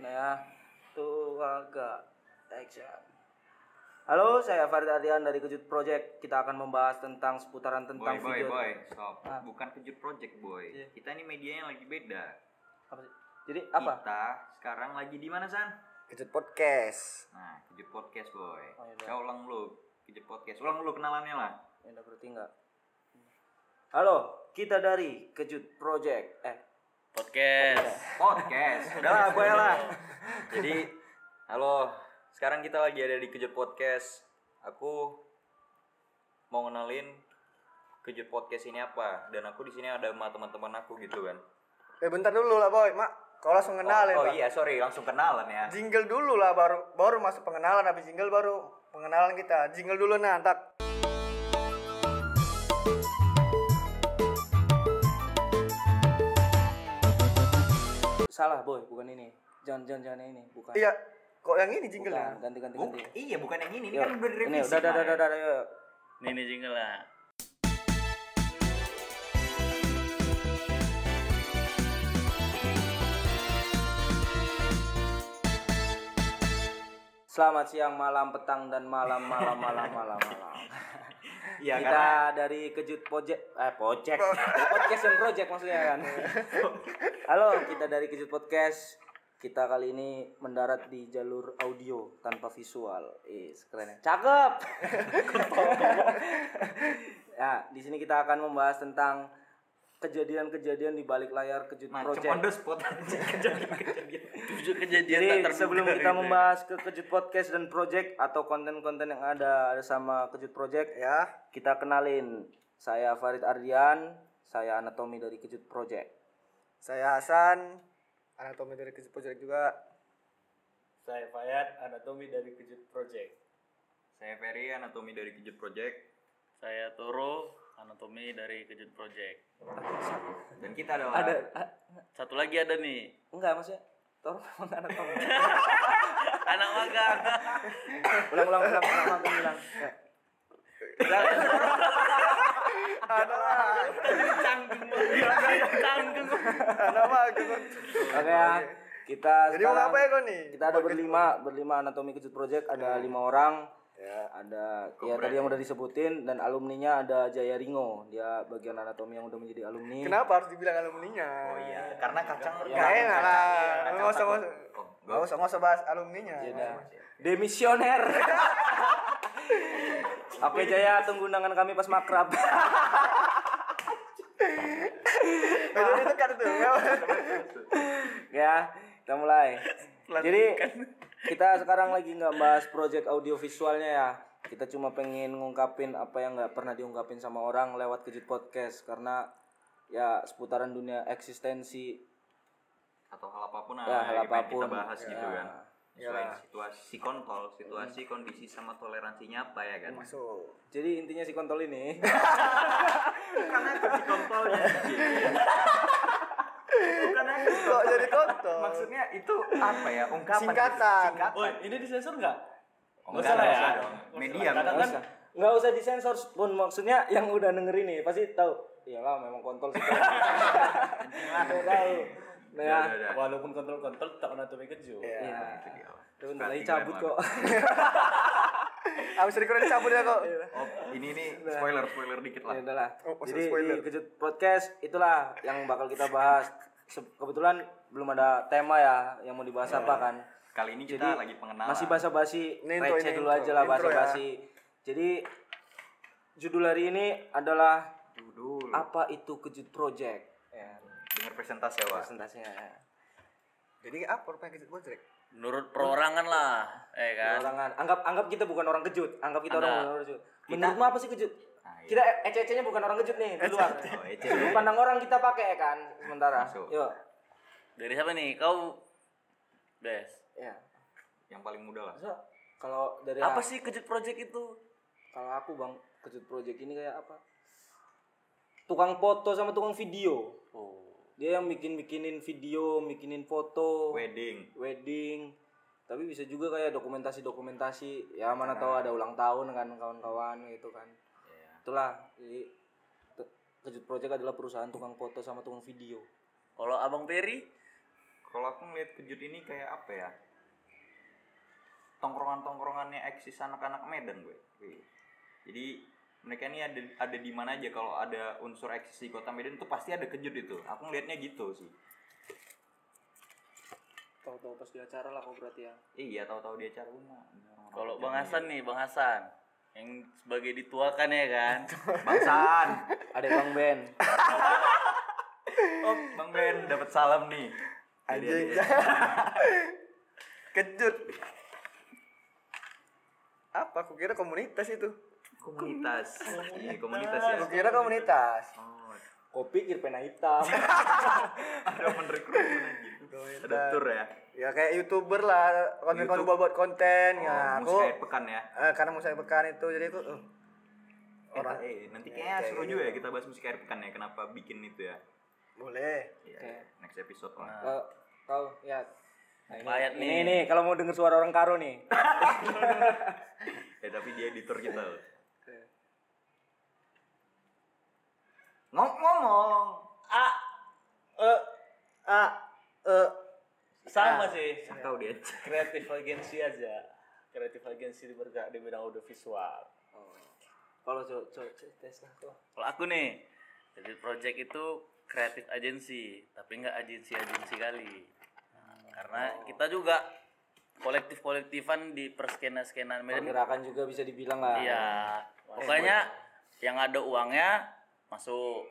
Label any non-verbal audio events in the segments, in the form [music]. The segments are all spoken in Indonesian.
Nah ya, tuh agak action. Halo, saya Farid Ardian dari Kejut Project. Kita akan membahas tentang seputaran Boy, tentang boy, video. boy, stop. Ah. Bukan kejut project, boy. Iya. Kita ini medianya lagi beda. Apa sih? Jadi apa? Kita sekarang lagi di mana, San? Kejut podcast. Nah, kejut podcast, boy. Oh, iya. Saya ulang dulu. Kejut podcast. Ulang dulu kenalannya lah. Ya udah berarti enggak. Halo, kita dari Kejut Project. Eh, Podcast. Podcast. [laughs] Udah lah, boy lah. [laughs] Jadi, halo. Sekarang kita lagi ada di kejut podcast. Aku mau kenalin kejut podcast ini apa dan aku di sini ada sama teman-teman aku gitu kan. Eh bentar dulu lah boy, mak. Kau langsung kenalin oh, oh iya, sorry, langsung kenalan ya. Jingle dulu lah baru baru masuk pengenalan habis jingle baru pengenalan kita. Jingle dulu nah, tak. Salah boy, bukan ini. Jangan jangan jangan ini, bukan. Iya. Kok yang ini jingle Bukan, ya? ganti ganti Buk- ganti. iya, bukan yang ini. Ini Yuk, kan udah direvisi. Ini udah udah udah udah, udah, yuk. Nih nih jingle lah. Selamat siang, malam, petang dan malam malam malam malam malam. [laughs] Iya, kita karena dari Kejut Project eh Project Podcast dan Project maksudnya kan. Halo, kita dari Kejut Podcast. Kita kali ini mendarat di jalur audio tanpa visual. Eh, keren ya. Cakep. [laughs] [laughs] ya, di sini kita akan membahas tentang kejadian-kejadian di balik layar Kejut macam Project. on the spot [laughs] kejadian-kejadian. Tujuh kejadian Jadi sebelum kita [laughs] gitu. membahas ke Kejut Podcast dan Project atau konten-konten yang ada ada sama Kejut Project, Ya. kita kenalin. Saya Farid Ardian, saya anatomi dari Kejut Project. Saya Hasan, anatomi dari Kejut Project juga. Saya Fayat, anatomi dari Kejut Project. Saya Ferry, anatomi dari Kejut Project. Saya Toro, anatomi dari Kejut Project. Dan kita Ada ah, Satu lagi ada nih, enggak maksudnya? Tolong [laughs] memang anatomi. [laughs] anak magang. ulang ulang ulang ulang ulang ulang. Ada lah. Canggung banget. Canggung. Ada mah. Oke ya. Kita Jadi mau sekarang- apa ya kau nih? Kita ada berlima, berlima anatomi Kejut Project, ada lima orang. Ya. Ada ya tadi yang udah disebutin dan alumninya ada Jaya Ringo. Dia bagian anatomi yang udah menjadi alumni. Kenapa harus dibilang alumninya? Oh iya, karena kacang Gak enak lah. Nggak usah, takut. nggak usah. Oh, Nggak usah, nggak usah bahas alumninya. Ya udah. Demisioner. [laughs] Oke Jaya, tunggu undangan kami pas makrab. [laughs] Itu kan [laughs] tuh. ya, kita mulai. Jadi kita sekarang lagi nggak bahas project audio visualnya ya. Kita cuma pengen ngungkapin apa yang nggak pernah diungkapin sama orang lewat kejut podcast karena ya seputaran dunia eksistensi atau hal apa pun ya hal apa pun kita bahas gitu Ya. kan. Selain situasi kontol, situasi kondisi sama toleransinya apa ya kan? Masuk. Jadi intinya si kontol ini [laughs] Bukan aku si kontolnya. [laughs] Bukan aku. Kok jadi kontol? Maksudnya itu apa ya? Ungkapan Singkatan. Singkatan. Woi, ini disensor nggak? Oh, Nggak enggak usah lah ya. dong. Media, nggak kan usah nggak usah disensor pun maksudnya yang udah denger ini pasti tahu iyalah memang kontol sih tahu nah ya udah, udah. walaupun kontrol-kontrol tak anatomi kejut. Iya. Iya. Itu dia. Lagi cabut kok [laughs] Abis record cabut ya kok. Oh, ini nih spoiler spoiler dikit lah. Ya udahlah. Oh, Jadi spoiler. di kejut podcast itulah yang bakal kita bahas. Kebetulan belum ada tema ya yang mau dibahas apa kan. Kali ini kita lagi pengenalan. Masih basa-basi, receh ini dulu intro. aja lah ya. basa-basi. Jadi judul hari ini adalah Dudul. apa itu kejut project? Ya, Dengar presentasi ya, Wak. presentasinya. Jadi apa rupanya Kejut Project? Menurut perorangan lah, eh kan. Orangan. Anggap anggap kita bukan orang kejut, anggap kita orang Anggap. bukan orang kejut. Menurutmu apa sih kejut? Nah, iya. Kita ece-ecenya bukan orang kejut nih di luar. Oh, ece. Sudut pandang orang kita pakai kan sementara. Masuk. Yuk. Dari siapa nih? Kau Bes. Ya. Yang paling muda lah. Masa kalau dari Apa sih kejut project itu? Kalau aku Bang, kejut project ini kayak apa? Tukang foto sama tukang video. Oh. Dia yang bikin-bikinin video, bikinin foto, Wedding. wedding. Tapi bisa juga kayak dokumentasi-dokumentasi. Ya mana tahu ada ulang tahun kan kawan-kawan gitu kan. Iya. Itulah. Jadi Kejut Project adalah perusahaan tukang foto sama tukang video. Kalau Abang Peri kalau aku ngeliat kejut ini kayak apa ya? Tongkrongan tongkrongannya eksis anak-anak Medan gue. Wih. jadi mereka ini ada ada di mana aja. Kalau ada unsur eksis di kota Medan itu pasti ada kejut itu. Aku ngelihatnya gitu sih. Tahu-tahu pas di acara lah kok berarti ya. iya tahu-tahu dia acara. Rumah Kalau Bang Hasan nih, Bang Hasan. Yang sebagai dituakan ya kan. [laughs] Bangsan Ada Bang Ben. [laughs] oh Bang Ben dapat salam nih Anjing. [laughs] Kejut. Apa? Aku kira komunitas itu. komunitas iya komunitas ya Aku kira komunitas. oh Kopi kir pena hitam. [laughs] ada penrekrutmen gitu ada tour ya Ya kayak youtuber lah, konten-konten YouTube. buat konten. oh, ya aku musik akhir pekan ya eh, karena musik pekan itu jadi aku eh, Orang, eh, nanti kayaknya Kayak seru gitu. juga ya kita bahas musik akhir pekan ya. Kenapa bikin itu ya? boleh. Iya, next episode lah. Tahu tahu ya. Nah, ini, Payat ini, nih. ini kalau mau denger suara orang karo nih. Ya [laughs] tapi dia editor kita loh. Ngomong-ngomong. Ah, eh Ah, eh sama sih. Saya tahu dia. [laughs] kreatif agensi aja kreatif agensi di bergerak di bidang audiovisual Oh. Kalau coba coba tes lah kok. Kalau aku nih, jadi project itu kreatif agensi, tapi nggak agensi-agensi kali. Karena kita juga kolektif-kolektifan di perskena-skenaan Medan. Pergerakan juga bisa dibilang lah. Iya. Pokoknya yang ada uangnya masuk,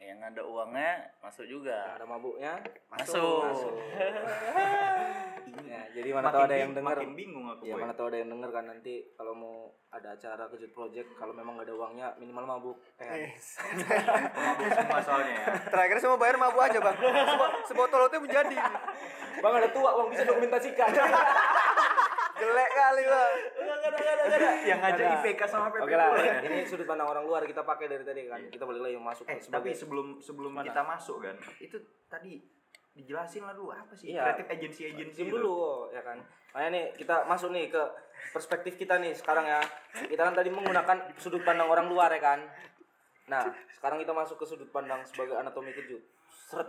yang ada uangnya masuk juga. Ada mabuknya. Masuk. [laughs] Ya, jadi mana tahu ada yang denger. Makin bingung aku. Ya mana tahu ada yang denger kan nanti kalau mau ada acara kejut project kalau memang gak ada uangnya minimal mabuk. Eh, [laughs] Mabuk semua soalnya ya. terakhir semua bayar mabuk aja bang. Sebo- Sebotol itu menjadi bang ada tua bang bisa dokumentasikan. [laughs] jelek kali bang. [laughs] yang ngajak Ada. IPK sama PP. Oke lah, [laughs] ini sudut pandang orang luar kita pakai dari tadi kan. Kita balik lagi masuk Eh, sebagai tapi sebelum sebelum kita masuk kan, itu tadi dijelasin lah dulu apa sih Iya. kreatif agensi-agensi Sim itu? dulu ya kan. Makanya nih kita masuk nih ke perspektif kita nih sekarang ya. Kita kan tadi menggunakan sudut pandang orang luar ya kan. Nah, sekarang kita masuk ke sudut pandang sebagai anatomi kejut. Seret.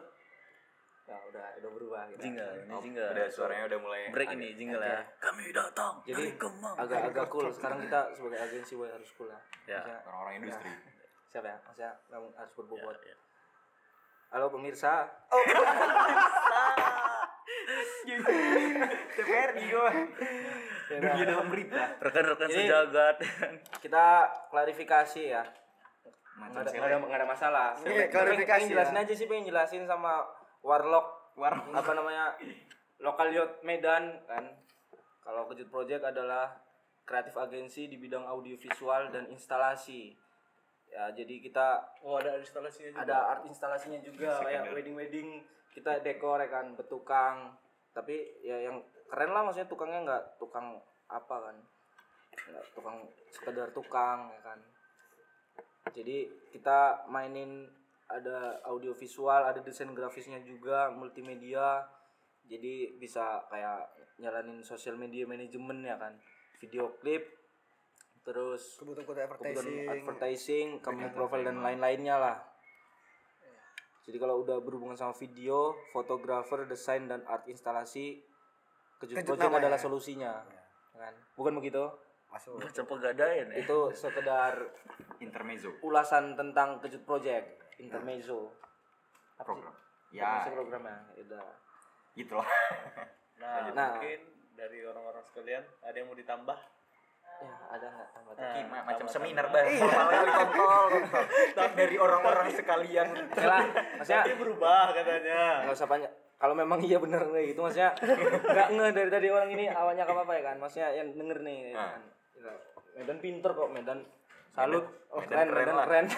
Ya udah udah berubah gitu. Jingle, ini Oh, jingle. Udah suaranya udah mulai Break agak- ini jingle ya. Kami datang Jadi Kemang. agak-agak cool. Sekarang kita sebagai agensi boy harus cool lah. Ya. Maksudnya, orang-orang industri. siapa ya? Maksudnya kamu harus berbobot. Ya, ya. Halo pemirsa. [laughs] TVRI gue. [laughs] Dunia dalam berita. Rekan-rekan sejagat. Kita klarifikasi ya. Macam Nggak ada, nggak ada, masalah. Ini Pengen- klarifikasi pengen jelasin ya. aja sih, pengen jelasin sama Warlock. Warlock. apa namanya? Lokal yacht Medan kan. Kalau Kejut Project adalah kreatif agensi di bidang audiovisual dan instalasi. Ya, jadi kita oh ada instalasinya juga. Ada art instalasinya juga kayak wedding wedding kita dekor ya kan? Bertukang. Tapi ya yang keren lah maksudnya tukangnya nggak tukang apa kan? Nggak tukang sekedar tukang ya kan? Jadi kita mainin ada audio visual ada desain grafisnya juga multimedia jadi bisa kayak nyalanin sosial media manajemen ya kan video klip terus kebutuhan advertising. advertising, company profile dan lain-lainnya lah. Jadi kalau udah berhubungan sama video, fotografer, desain dan art instalasi, Kejut Kejut Project adalah solusinya. Kan? Bukan begitu? Masuk. Macam pegadaian ya. Itu sekedar Intermezzo ulasan tentang Kejut Project, intermezzo. Apa sih? program. Ya, Intermezzo programnya. Ya Udah. gitu lah. nah, Nah. mungkin dari orang-orang sekalian ada yang mau ditambah Ya, ada nggak tambah Nah, Ki, ma- macam tambah- seminar bah. Formal kali kontol. Dari orang-orang sekalian. Lah, maksudnya Nanti berubah katanya nggak usah banyak kalau memang iya bener kayak gitu maksudnya nggak nge dari tadi orang ini awalnya apa apa ya kan maksudnya yang denger nih ya Ah. kan. Medan pinter kok Medan salut oh, keren keren lah. keren [laughs]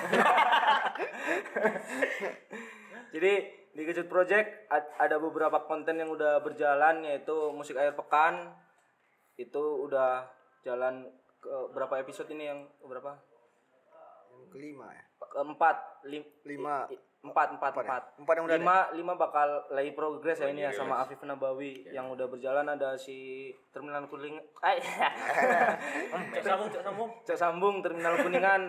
jadi di Kejut Project ad- ada beberapa konten yang udah berjalan yaitu musik air pekan itu udah jalan ke berapa episode ini yang berapa Yang kelima ya. keempat lim, Lima. i- i- empat empat Empat ya? empat Empat yang udah lima lima bakal lagi progres ya ini ya sama Afif Nabawi yang udah berjalan ada si terminal kuning [laughs] ay cok sambung cok sambung cok sambung terminal kuningan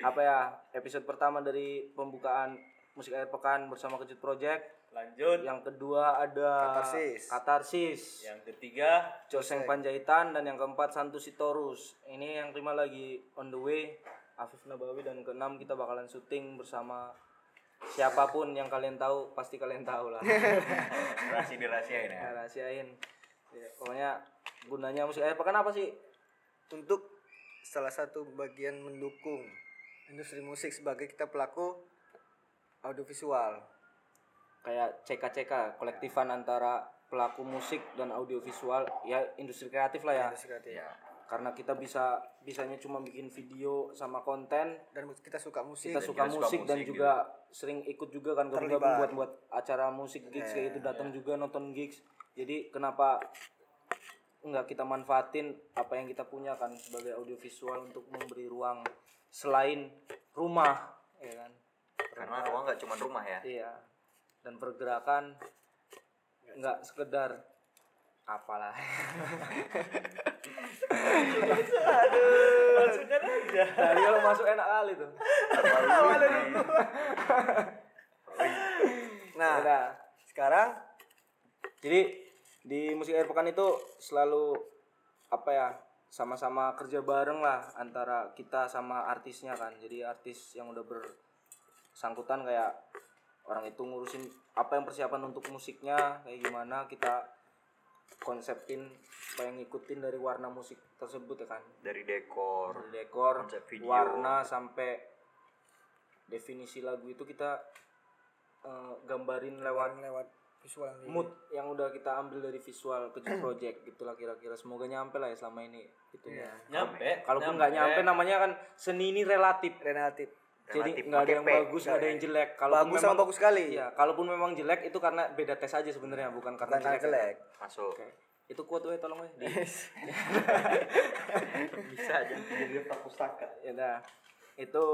apa ya episode pertama dari pembukaan musik air pekan bersama kejut project Lanjut. Yang kedua ada Katarsis. Katarsis. Yang ketiga Joseng Panjaitan dan yang keempat Santu Sitorus. Ini yang kelima lagi on the way. Afif Nabawi dan keenam kita bakalan syuting bersama siapa pun yang kalian tahu pasti kalian tahu lah. [laughs] Rahasia dirahasiain ya. Ya, rahasiain. Ya, pokoknya gunanya musik air pekan apa sih? Untuk salah satu bagian mendukung industri musik sebagai kita pelaku audiovisual. Kayak CK-CK, kolektifan antara pelaku musik dan audiovisual, ya industri kreatif lah ya. Industri kreatif. Iya. Karena kita bisa bisanya cuma bikin video sama konten, Dan kita suka musik. kita suka kita suka musik, dan musik juga sering ikut juga kan gabung buat buat acara musik gigs kayak itu datang juga nonton gigs. Jadi kenapa nggak kita manfaatin apa yang kita punya kan sebagai audiovisual untuk memberi ruang selain rumah ya kan? Karena ruang nggak cuma rumah ya. iya. Dan pergerakan nggak sekedar apalah masukkan aja. tadi kalau masuk enak kali tuh Nah, Udah. sekarang Jadi di musik air pekan itu selalu apa ya sama-sama kerja bareng lah antara kita sama artisnya kan. Jadi artis yang udah bersangkutan kayak orang itu ngurusin apa yang persiapan untuk musiknya kayak gimana kita konsepin apa yang ngikutin dari warna musik tersebut ya kan. Dari dekor. Dari dekor, video. warna sampai definisi lagu itu kita eh, gambarin lewat lewat visual mood yang udah kita ambil dari visual kejut [clears throat] project gitulah kira-kira semoga nyampe lah ya selama ini gitu ya Nyampe. kalaupun nggak nyampe namanya kan seni ini relatif relatif. Jadi nggak ada yang P. bagus nggak ada yang jelek kalau Bagus sama bagus sekali. ya kalaupun memang jelek itu karena beda tes aja sebenarnya bukan karena Bukan jelek, jelek. Masuk. Oke. itu kuat tuh tolong ya [laughs] Bisa aja. Jadi pustaka. ya udah itu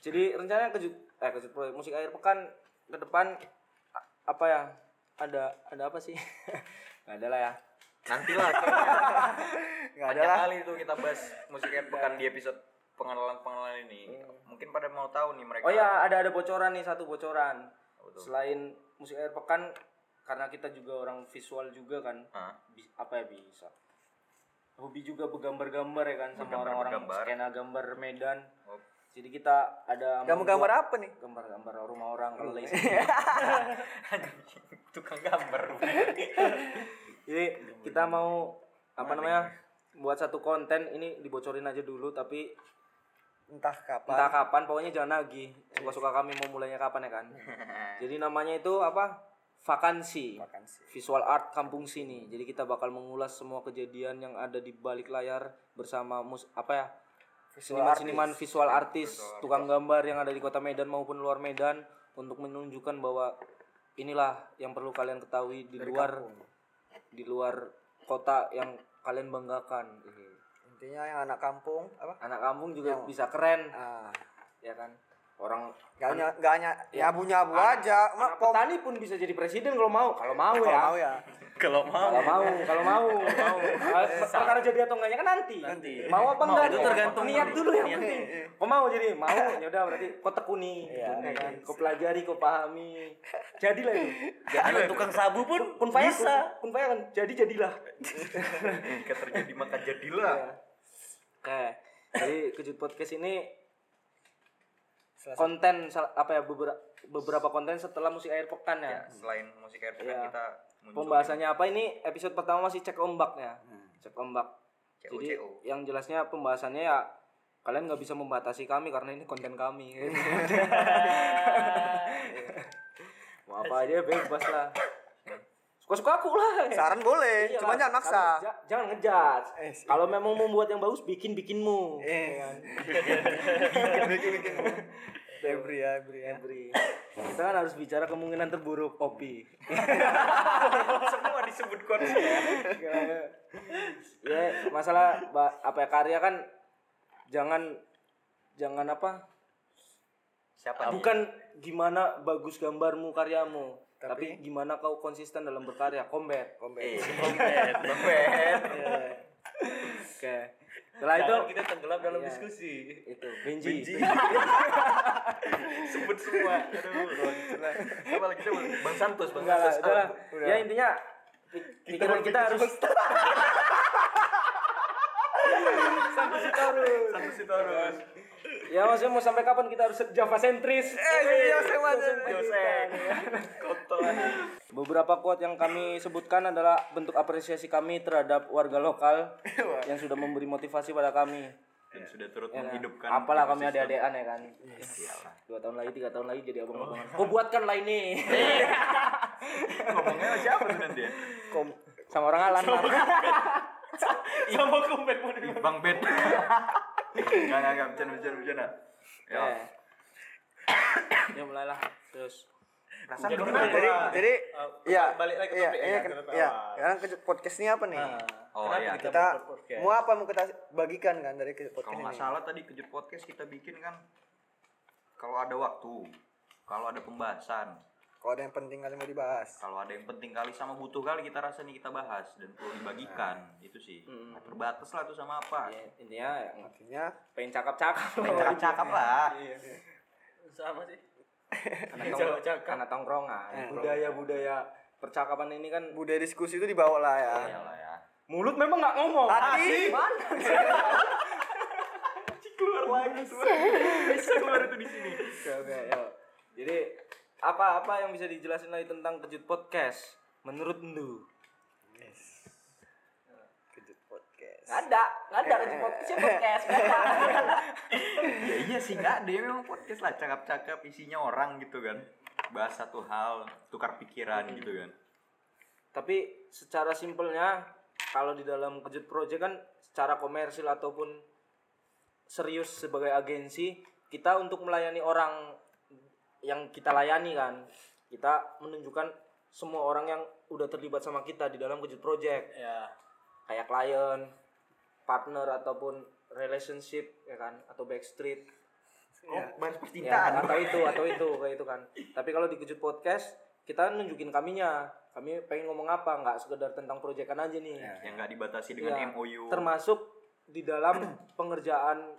jadi rencananya kejut eh kejut project musik akhir pekan ke depan apa ya ada ada apa sih [laughs] nggak ada lah ya Nanti lah. Enggak [laughs] ada lah. kali itu kita bahas musik air pekan di episode pengenalan-pengenalan ini. Mungkin pada mau tahu nih mereka. Oh ya, ada ada bocoran nih satu bocoran. Betul. Selain musik air pekan, karena kita juga orang visual juga kan, Hah? apa ya bisa. Hobi juga bergambar-gambar ya kan sama orang-orang skena gambar Medan. Oh. Jadi kita ada Kamu gambar apa nih? gambar-gambar rumah orang kalau lazy. [laughs] Tukang gambar. [laughs] Jadi kita mau apa namanya? buat satu konten ini dibocorin aja dulu tapi Entah kapan. entah kapan pokoknya jangan lagi. Suka-suka kami mau mulainya kapan ya kan? [laughs] Jadi namanya itu apa? Vakansi. Vakansi. visual art kampung sini. Jadi kita bakal mengulas semua kejadian yang ada di balik layar bersama mus apa ya? Seniman-seniman visual artis tukang gambar yang ada di kota Medan maupun luar Medan untuk menunjukkan bahwa inilah yang perlu kalian ketahui di luar di luar kota yang kalian banggakan Intinya yang anak kampung apa? anak kampung juga bisa keren. Ah, ya kan? Orang Gak hanya gak hanya nyabu-nyabu anak- aja. anak pom petani pun bisa jadi presiden kalau mau. Kalau mau kalau ya. mau ya. [laughs] Kalau mau. kalau mau kalau mau mau. [laughs] Ah, perkara jadi atau enggaknya kan nanti. Nanti. mau apa enggak? itu tergantung niat dulu yang penting. Kau mau jadi? Mau ya udah berarti kau tekuni. Iya. ya kan? Kau pelajari kau pahami. Jadilah itu. Tukang sabu pun faya bisa. faya kan? Jadi jadilah. [laughs] Jika terjadi maka jadilah. Ya. oke. Jadi kejut podcast ini Salah konten apa ya beberapa beberapa konten setelah musik air pekan ya. Ya, selain musik air pekan Iya. kita muncul pembahasannya apa? Ini episode pertama masih cek ombak ya cek ombak. CO, jadi CO. yang jelasnya pembahasannya ya kalian nggak bisa membatasi kami karena ini konten kami. [laughs] Mau apa aja bebas lah suka suka aku lah. Saran boleh, Iya. cuma jangan maksa. Jangan ngejudge. Eh, kalau memang mau membuat yang bagus bikin bikinmu. Eh, Febri [laughs] ya, Febri ya. Febri kita kan harus bicara kemungkinan terburuk kopi. [laughs] Semua disebut konsep ya masalah ba- apa ya karya kan jangan jangan apa? Siapa? Bukan gimana bagus gambarmu karyamu tapi, gimana kau konsisten dalam berkarya combat Eh, Kombet. Bang Ben. oke Setelah itu kita tenggelam dalam Iya. diskusi. itu Benji. [laughs] Sebut semua. Aduh. Siapa lagi siapa? Bang Santos, Bang Santos. Ya intinya pi- pikiran kita harus Santos Sitorus. ya maksudnya mau sampai kapan kita harus Java sentris? Eh, iya, sama Josek. Beberapa quote yang kami sebutkan adalah bentuk apresiasi kami terhadap warga lokal yang sudah memberi motivasi pada kami. Dan sudah turut Ya kan? menghidupkan. Apalah kami ekosistem. adik-adikan ya kan. Iyalah. Dua tahun lagi, tiga tahun lagi jadi abang-abangan. Kau buatkan lah ini. Ngomongnya sama siapa nanti ya? Kom- sama orang alam. Sama [laughs] mau Ih, Bang Ben. Enggak, [laughs] enggak, enggak. Bercanda, bercanda, bercanda. Ya. Ya. Ya mulailah terus. Perasaan Jadi gimana? Jadi, jadi, ya, balik lagi ke iya, topik iya, ya, ken- kenapa? iya. Sekarang ke podcast ini apa nih? Oh, Kenapa iya. kita Kita podcast? mau apa mau kita bagikan kan dari ke- podcast Kalau ini? nggak salah tadi kejut podcast kita bikin kan kalau ada waktu, kalau ada pembahasan, Kalau ada yang penting kali mau dibahas. kalau ada yang penting kali sama butuh kali kita rasa nih kita bahas dan perlu dibagikan itu sih Nggak terbatas lah tuh sama apa Ya, intinya ya, Artinya pengen cakap-cakap. cakap cakap lah [laughs] Sama sih. Anak Jauh tongkrong- cakap. anak tongkrongan. Budaya-budaya percakapan ini kan budaya diskusi itu dibawa lah ya. Iyalah ya mulut memang nggak ngomong. Hati. mana? [laughs] keluar lagi bisa keluar itu di sini Oke, oke, yuk. Jadi apa apa yang bisa dijelasin lagi tentang kejut podcast menurut lu? Kejut podcast. Nggak ada, nggak ada kejut podcast podcast. nggak ada. ya iya sih nggak ada memang podcast lah cakap cakap isinya orang gitu kan bahas satu hal tukar pikiran gitu kan Tapi secara simpelnya kalau di dalam kejut project kan secara komersil ataupun serius sebagai agensi kita untuk melayani orang yang kita layani kan. Kita menunjukkan semua orang yang udah terlibat sama kita di dalam kejut project. Ya. kayak klien, partner ataupun relationship ya kan atau backstreet. Oh ya, percintaan. Atau itu atau itu kayak itu kan. Tapi kalau di kejut podcast kita nunjukin kaminya, kami pengen ngomong apa nggak sekedar tentang proyekan aja nih. yang nggak dibatasi dengan Ya, MOU Termasuk di dalam [clears throat] pengerjaan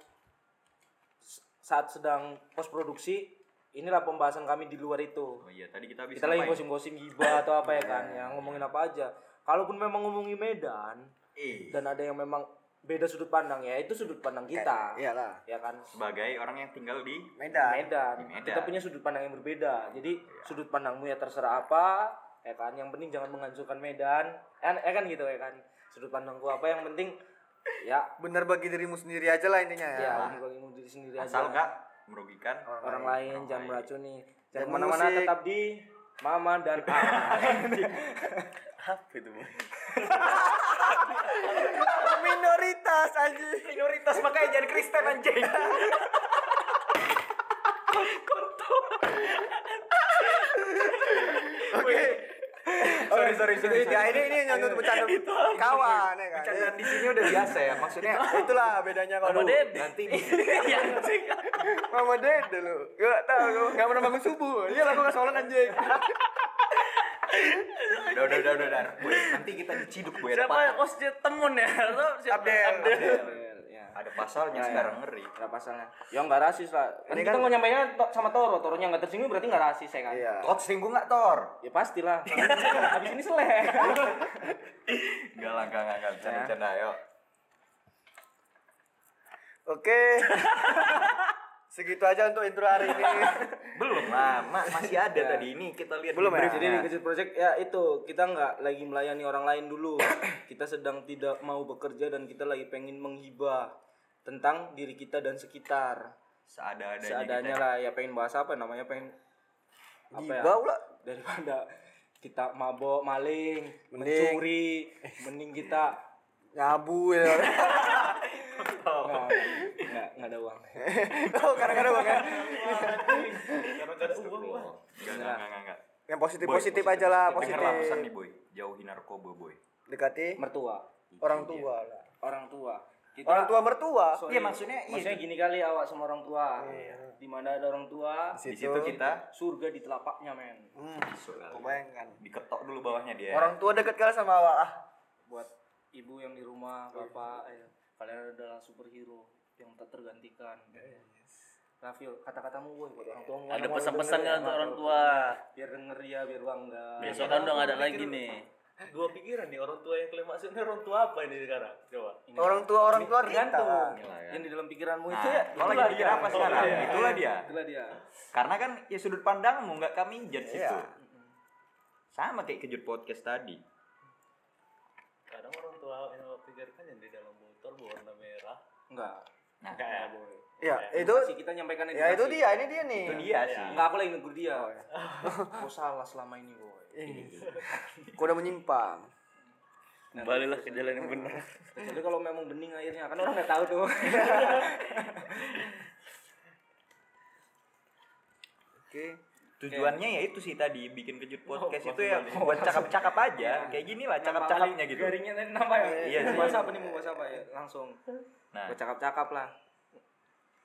saat sedang post produksi inilah pembahasan kami di luar itu. oh iya tadi kita bisa Kita lagi gosip-gosip gibah atau apa ya [laughs] kan, yang ngomongin apa aja. Kalaupun memang ngomongin Medan eh dan ada yang memang beda sudut pandang ya, itu sudut pandang kita. Iyalah. Ya kan? sebagai orang yang tinggal di Medan. Medan. Di Medan. Kita punya sudut pandang yang berbeda. Jadi sudut pandangmu ya terserah apa, ya kan. Yang penting jangan menghancurkan Medan. Ya, ya kan gitu ya kan. Sudut pandangku apa yang penting ya Bener bagi dirimu sendiri aja lah intinya ya. ya bagi diri sendiri asal aja. nggak merugikan Orang lain jangan meracuni. Jangan musik. tetap di Mama dan A. [laughs] Apa itu? [laughs] Minoritas aja. minoritas makanya jadi Kristen anjing Oke. sorry sorry sorry Ya ini ini nyantut bercanda [laughs] kawan ya kan. Bercandaan di sini udah biasa ya maksudnya Itulah bedanya kalau nanti Iya, anjing. Mama Ded dulu. Gak tahu lu enggak pernah bangun subuh. Iya lah gua sholat anjing. udah udah udah udah, udah. Boy, nanti kita diciduk boy ada, Siapa hostnya temun ya? [laughs] Atau siapa? Abdel. ya. ada pasalnya Ya, ya. sekarang ngeri Ada pasalnya. Ya nggak rasis lah. Kan Ini kita kan- mau nyampainya to- sama Toro, Toronya nggak tersinggung berarti nggak rasis ya kan? Iya. Tot singgung nggak Tor? Ya pastilah. [laughs] Habis ini seleh. Enggak lah, enggak, enggak, enggak, bercanda, Ya. bercanda, ayo Oke. [laughs] Segitu aja untuk intro hari ini. [laughs] Belum lah, ma- masih ada tadi ini kita lihat Belum di ya? Jadi di Kejut Project ya itu kita nggak lagi melayani orang lain dulu. [coughs] kita sedang tidak mau bekerja dan kita lagi pengen menghibah tentang diri kita dan sekitar. Seada-adanya Seadanya kita. lah ya pengen bahas apa namanya pengen apa ya? Lah. Daripada kita mabok, maling, Mending- mencuri, mending kita Nyabu ya. [laughs] nggak nggak nggak ada uang. [laughs] Oh, kadang-kadang Bang ya. Enggak, enggak, enggak, enggak, enggak. Yang Boy, positif-positif aja lah, Denger lah pesan positif. nih, boy. Jauhi narkoba, boy. Dekati Mertua, orang tua lah. orang tua. Kita, Orang tua mertua. Sorry. Iya, maksudnya iya. maksudnya gini kali awak sama orang tua. Di mana ada orang tua, Di situ kita surga di telapaknya men. Hmm, kebayangkan. diketok dulu bawahnya dia. Orang tua dekat kali sama awak. Ah, Buat ibu yang di rumah, bapak, ya. Kalian adalah superhero yang tak tergantikan Rafil kata-katamu woi buat orang tua Ada pesan-pesan nggak untuk orang tua? biar denger ya biar bangga Besok kan udah nggak ada lagi nih. [laughs] Dua pikiran nih orang tua yang kalian maksud ini orang tua apa ini sekarang? Coba. Orang tua orang tua kita. tergantung kan. yang di dalam pikiranmu Nah, itu ya kau lagi dia. apa sekarang? iya. Itulah dia. itulah dia Karena kan ya sudut pandangmu nggak kami judge Iya. itu. Sama kayak kejut podcast tadi. Kadang orang tua yang pikirkan yang di dalam. Enggak Nah, Enggak ya? Ya, itu Edukasi, kita nyampaikan ya itu dia, ini dia nih. itu dia sih. enggak aku lagi negur dia Oh, ya. [laughs] Kau salah selama ini boy Kau udah menyimpang. Kembalilah ke jalan yang benar. Jadi kalau memang bening airnya kan orang nggak tahu tuh. Oke. Tujuannya ya itu sih tadi bikin kejut podcast itu ya buat cakap-cakap aja. Kayak gini lah cakap-cakapnya gitu. Garingnya nama ya. Iya Mau sih. bahas apa nih mau bahas apa ya? Langsung. Nah, Buat cakap-cakap lah.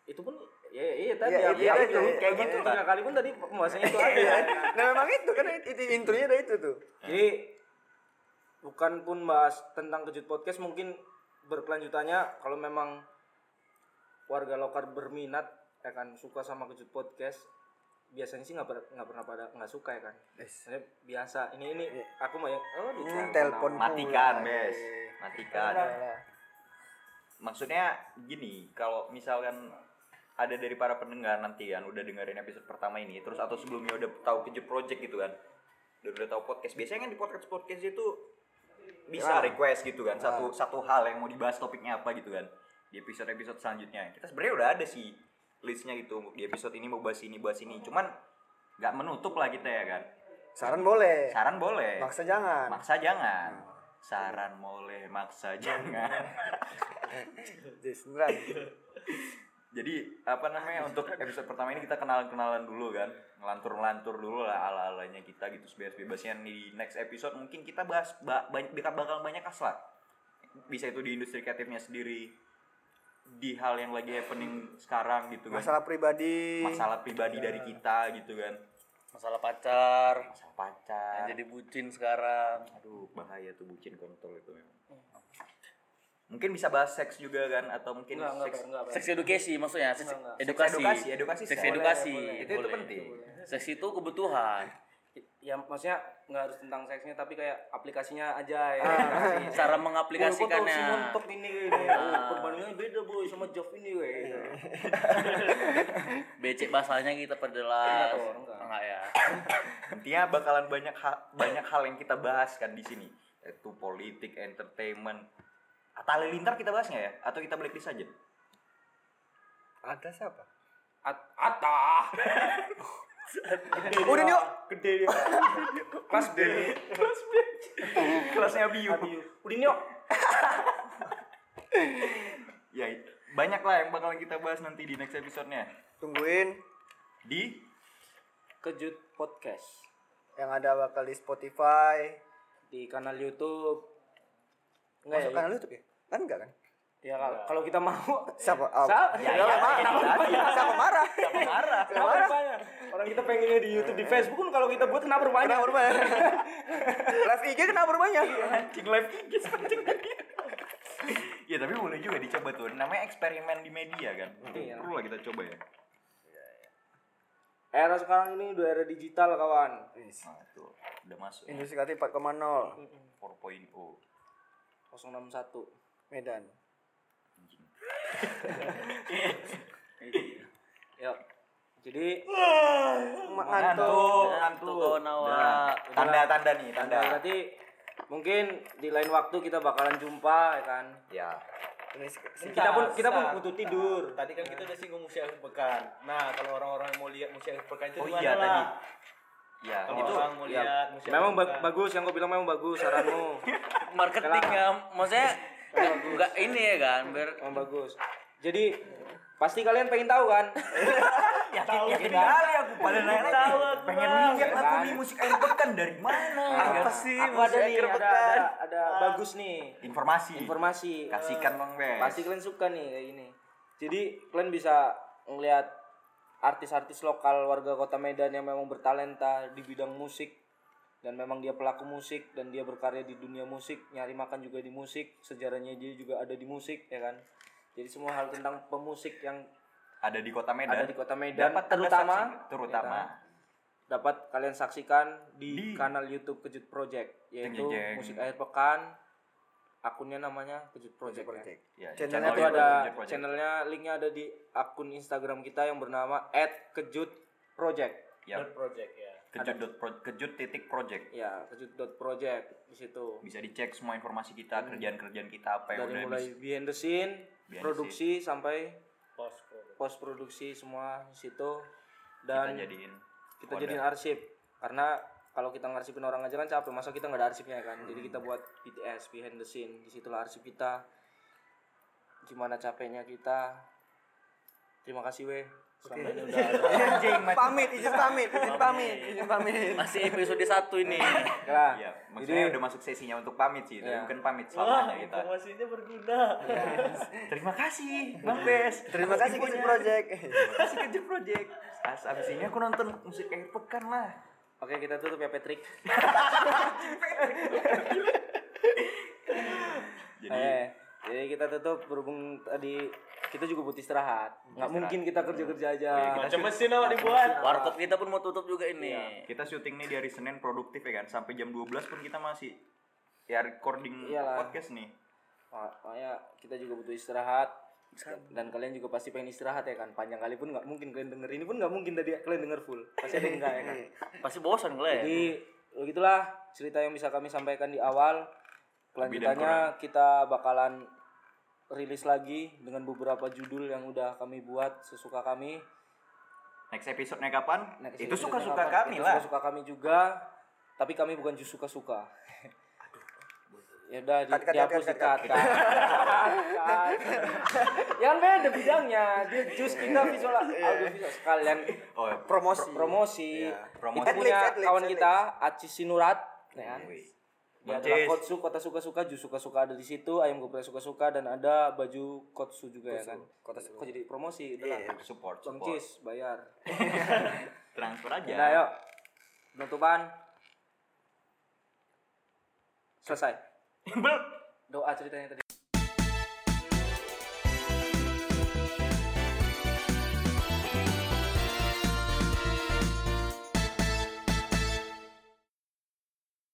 Itu pun ya iya tadi Iya, aku- iya, aku- itu, aku- kayak aku gitu, tiga kali pun tadi pembahasannya itu aja. Iya. [laughs] Nah memang itu kan itu intronya ada itu tuh. Jadi bukan pun bahas tentang kejut podcast mungkin berkelanjutannya kalau memang warga lokal berminat ya kan suka sama kejut podcast biasanya sih nggak per- nggak pernah pada nggak suka ya kan. Maksudnya biasa ini ini aku mau ya oh di Ini telepon matikan, pula. Bes. Matikan. Maksudnya gini, kalau misalkan ada dari para pendengar nanti kan udah dengerin episode pertama ini terus atau sebelumnya udah tahu kejut project gitu kan udah udah tahu podcast biasanya kan di podcast podcast itu bisa request gitu kan satu satu hal yang mau dibahas topiknya apa gitu kan di episode episode selanjutnya. Kita sebenarnya udah ada sih listnya gitu di episode ini mau bahas ini bahas ini. Cuman nggak menutup lah kita ya kan? Saran boleh. saran boleh. Maksa jangan. maksa jangan. Saran boleh maksa jangan. [laughs] Jadi apa namanya untuk episode pertama ini kita kenalan kenalan dulu kan? Ngelantur ngelantur dulu lah ala alanya kita gitu sebebas bebasnya. Di next episode mungkin kita bahas ba banyak bakal banyak kas lah. Bisa itu di industri kreatifnya sendiri di hal yang lagi happening sekarang gitu kan Masalah pribadi. masalah pribadi dari kita gitu kan Masalah pacar. masalah pacar Yang jadi bucin sekarang. aduh bahaya tuh bucin kontol itu memang mungkin bisa bahas seks juga kan atau mungkin enggak enggak seks enggak Seks edukasi maksudnya, seks Enggak, enggak. edukasi. edukasi edukasi Seks seks. edukasi. itu itu penting Seks itu kebutuhan. Ya maksudnya nggak harus tentang seksnya tapi kayak aplikasinya aja ya Cara si mengaplikasikannya. montok ini ini oh, perbandingannya beda boy sama job ini weh [laughs] Becek bahasanya kita perjelas. Enggak enggak. Enggak ya. Intinya bakalan banyak hal, banyak hal yang kita bahas kan di sini. Itu politik, entertainment. Atau halilintar kita bahasnya ya? Atau kita blacklist aja? Ada siapa? At Ata [laughs] Udah nih, yuk. gede dia kelas B Kelasnya Biu. udah nyok Ya, banyak lah yang bakalan kita bahas nanti di next episode-nya. Tungguin Di kejut podcast yang ada bakal di Spotify. di kanal YouTube Masuk ya, kanal YouTube ya? Kan enggak kan? ya kalau kalau kita mau Siapa? Oh. Ya, ya, ya, ya, tadi. Siapa marah? Siapa marah? Kenapa rupanya? Orang kita pengennya di YouTube, di Facebook pun kalau kita buat kenapa rupanya? Kenapa rumahnya? [laughs] Live IG kenapa rumahnya? Anjing live IG anjing. [laughs] Ya tapi boleh juga dicoba tuh. Namanya eksperimen di media kan. Iya. Perlu lah kita coba ya. Era sekarang ini udah era digital kawan. Nah, tuh udah masuk. Industri kreatif 4,0 4.0. 061. Medan. [laughs] Ya. Jadi Ngantuk, ngantuk. Nah, Tanda-tanda nih, tanda. Berarti mungkin di lain waktu kita bakalan jumpa ya kan. Ya. Kita pun kita pun butuh tidur. Tadi kan kita udah singgung akhir pekan. Nah, kalau orang-orang yang mau lihat akhir pekan itu Oh iya lah? tadi. Ya, Kalau itu orang mau Ya, lihat memang ba- bagus yang kau bilang memang bagus saranmu. [laughs] Marketingnya maksudnya [laughs] enggak, enggak ini ya kan, biar Memang bagus. Jadi pasti kalian pengen tahu kan? [laughs] yakin yakin kali aku pada nanya Tahu Pengen lihat aku nih musik akhir pekan dari mana? apa sih Aku ada nih, ada, ada, ada bagus nih Informasi. informasi. Kasihkan Bang Bes. Pasti kalian suka nih kayak gini. Jadi kalian bisa ngelihat artis-artis lokal warga kota Medan yang memang bertalenta di bidang musik dan memang dia pelaku musik dan dia berkarya di dunia musik nyari makan juga di musik sejarahnya dia juga ada di musik ya kan jadi semua hal tentang pemusik yang Ada di Kota Medan. ada di kota Medan Dapat terutama saksikan- terutama ya dapat kalian saksikan di, Di- kanal YouTube Kejut Project yaitu Jeng, jeng, jeng. musik akhir pekan akunnya namanya Kejut Project, ya. ya, Channelnya itu YouTube ada Kejut Project. channelnya linknya ada di akun Instagram kita yang bernama @kejutproject Ya, Dot project ya. kejut dot pro- kejut titik project. ya kejut.project di situ Bisa dicek semua informasi kita, kerjaan-kerjaan kita apa yang dari udah mulai bisa. behind the scene Behind the produksi sampai Post. Post produksi semua di situ kita dan jadiin. kita jadiin arsip. Karena kalau kita ngarsipin orang aja kan capek masa kita nggak ada arsipnya kan? Jadi kita buat BTS behind the scene di situlah arsip kita. Gimana capeknya kita? Terima kasih weh selama ini udah [laughs] Anjing, pamit izin pamit izin pamit izin pamit Masih episode satu ini. Lah, Iya, maksudnya jadi udah masuk sesinya untuk pamit sih, Iya. bukan pamit selamanya kita. informasinya berguna. [laughs] Terima kasih, Bang Bes. terima kasih Kejut Project Terima kasih Kejut Project. As abis ini aku nonton musik akhir pekan lah. oke kita tutup ya Patrick [laughs] Jadi eh, jadi kita tutup berhubung tadi kita juga butuh istirahat. Nggak mungkin kita kerja kerja aja. Oh iya, kita mesin awak dibuat. Warkop kita pun mau tutup juga ini. kita syuting nih dari Senin produktif ya kan, sampai jam 12 pun kita masih ya recording Iyalah. podcast nih. Ma- makanya kita juga butuh istirahat. Dan kalian juga pasti pengen istirahat ya kan? Panjang kali pun nggak mungkin kalian denger. Ini pun nggak mungkin tadi kalian denger full. Pasti ada yang enggak ya kan? [laughs] Pasti bosan kalian. jadi begitulah cerita yang bisa kami sampaikan di awal. Kelanjutannya kita bakalan rilis lagi dengan beberapa judul yang udah kami buat sesuka kami Next episode-nya kapan? Next itu episode suka-suka kapan? kami Itu lah. suka-suka kami juga tapi kami bukan jus suka-suka ya udah di, Cut, dihapus cut, di cut, cut, yang beda bidangnya dia jus kita visual audio visual sekalian Oh, ya. promosi promosi Iya. Promosi. itu punya kawan kita Aci Sinurat ya Bang adalah Cis. kotsu kota suka-suka jus suka-suka ada di situ ayam geprek suka-suka dan ada baju kotsu juga ya kan Kota kok jadi promosi udah lah support, Bang support. Cis bayar [laughs] Transfer aja. Nah, yuk. Penutupan. Selesai. Doa ceritanya tadi.